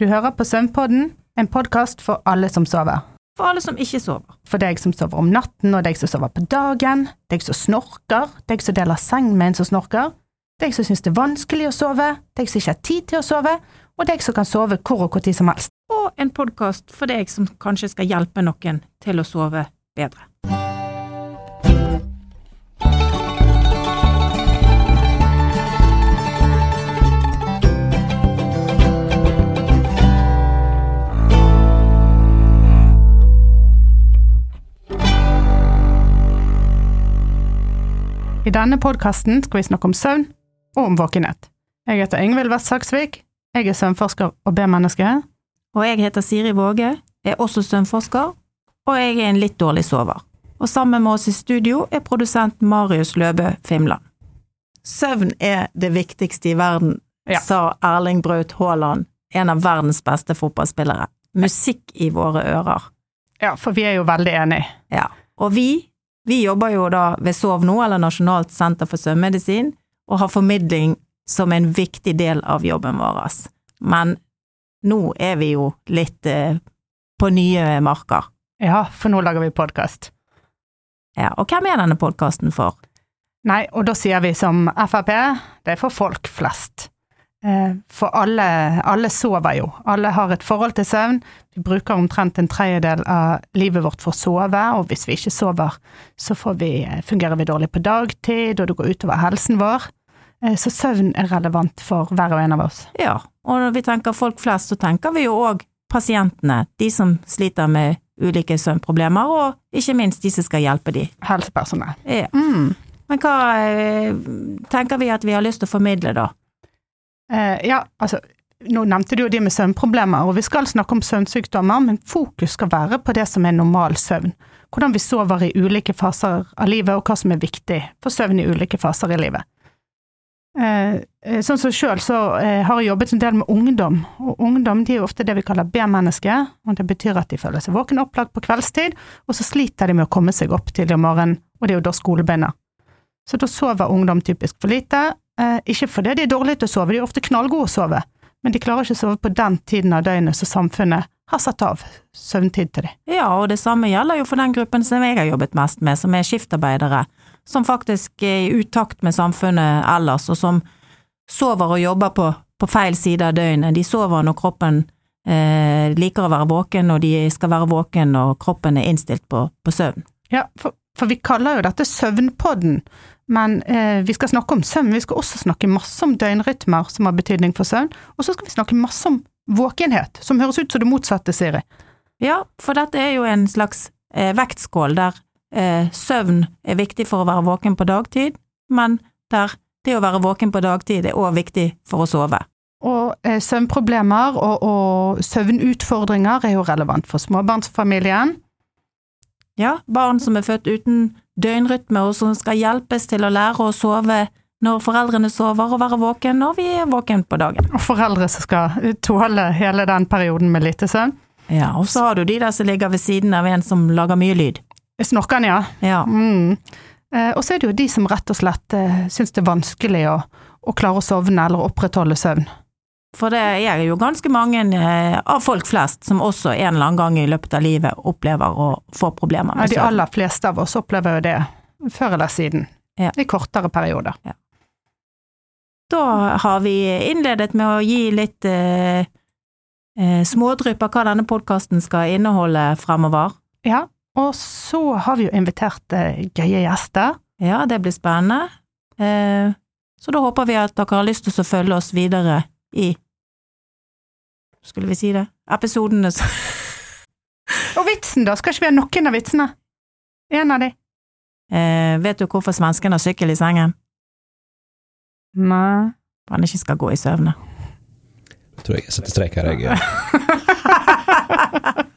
Du hører på Søvnpodden, en podkast for alle som sover. For alle som ikke sover. For deg som sover om natten, og deg som sover på dagen, deg som snorker, deg som deler seng med en som snorker, deg som syns det er vanskelig å sove, deg som ikke har tid til å sove, og deg som kan sove hvor og når som helst. Og en podkast for deg som kanskje skal hjelpe noen til å sove bedre. I denne podkasten skal vi snakke om søvn og om våkenhet. Jeg heter Ingvild West Saksvik, jeg er søvnforsker og B-menneske. Og jeg heter Siri Våge, er også søvnforsker, og jeg er en litt dårlig sover. Og sammen med oss i studio er produsent Marius Løbø Fimland. Søvn er det viktigste i verden, Ja. sa Erling Braut Haaland, en av verdens beste fotballspillere. Musikk i våre ører. Ja, for vi er jo veldig enige. Ja. Og vi, vi jobber jo da ved SOVNO, eller Nasjonalt senter for søvnmedisin, og har formidling som en viktig del av jobben vår. Men nå er vi jo litt eh, på nye marker. Ja, for nå lager vi podkast. Ja, og hvem er denne podkasten for? Nei, og da sier vi som Frp, det er for folk flest. Eh, For alle, alle sover jo. Alle har et forhold til søvn. Vi bruker omtrent en tredjedel av livet vårt for å sove, og hvis vi ikke sover, så får vi, eh, fungerer vi dårlig på dagtid, og det går utover helsen vår. Eh, Så søvn er relevant for hver og en av oss. Ja, og når vi tenker folk flest, så tenker vi jo òg pasientene, de som sliter med ulike søvnproblemer, og ikke minst de som skal hjelpe de. Helsepersonell. Ja. Mm. Men hva tenker vi at vi har lyst til å formidle, da? Eh, ja, altså, nå nevnte du jo de med søvnproblemer, og vi skal snakke om søvnsykdommer, men fokus skal være på det som er normal søvn. Hvordan vi sover i ulike faser av livet, og hva som er viktig for søvn i ulike faser i livet. Eh, eh, sånn som sjøl så eh, har jeg jobbet en del med ungdom, og ungdom de er jo ofte det vi kaller B-mennesker, og det betyr at de føler seg våkne opplagt på kveldstid, og så sliter de med å komme seg opp tidlig om morgenen, og det er jo da skolebeina. Så da sover ungdom typisk for lite, eh, ikke fordi de er dårlige til å sove, de er ofte knallgode å sove, men de klarer ikke å sove på den tiden av døgnet som samfunnet har satt av søvntid til dem. Ja, og det samme gjelder jo for den gruppen som jeg har jobbet mest med, som er skiftarbeidere, som faktisk er i utakt med samfunnet ellers, og som sover og jobber på, på feil side av døgnet. De sover når kroppen eh, liker å være våken, og de skal være våken når kroppen er innstilt på, på søvn. Ja, for, for vi kaller jo dette søvnpodden, men eh, vi skal snakke om søvn. Vi skal også snakke masse om døgnrytmer som har betydning for søvn, og så skal vi snakke masse om våkenhet, som høres ut som det motsatte, Siri. Ja, for dette er jo en slags eh, vektskål der eh, søvn er viktig for å være våken på dagtid, men der det å være våken på dagtid er òg viktig for å sove. Og eh, søvnproblemer og, og søvnutfordringer er jo relevant for småbarnsfamilien. Ja, barn som er født uten døgnrytme og som skal hjelpes til å lære å sove når foreldrene sover og være våken når vi er våken på dagen. Og foreldre som skal tåle hele den perioden med lite søvn. Ja, og så har du de der som ligger ved siden av en som lager mye lyd. Snorkene, ja. Ja, Mm. Eh, og så er det jo de som rett og slett eh, syns det er vanskelig å, å klare å sovne eller opprettholde søvn. For det er jo ganske mange eh, av folk flest som også en eller annen gang i løpet av livet opplever å få problemer Ja, de aller fleste av oss opplever jo det før eller siden, Ja. i kortere perioder. Da har vi innledet med å gi litt eh, eh, smådrypp av hva denne podkasten skal inneholde fremover. Ja, og så har vi jo invitert eh, gøye gjester. Ja, det blir spennende. Eh, så da håper vi at dere har lyst til å følge oss videre i Skulle vi si det? Episodene som Og vitsen, da? Skal ikke vi ha noen av vitsene? En av de? eh, Vet du hvorfor svensken har sykkel i sengen? Nei. For han ikke skal gå i søvne. Tror jeg jeg setter strek her, jeg.